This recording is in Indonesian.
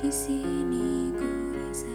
di sini ku rasa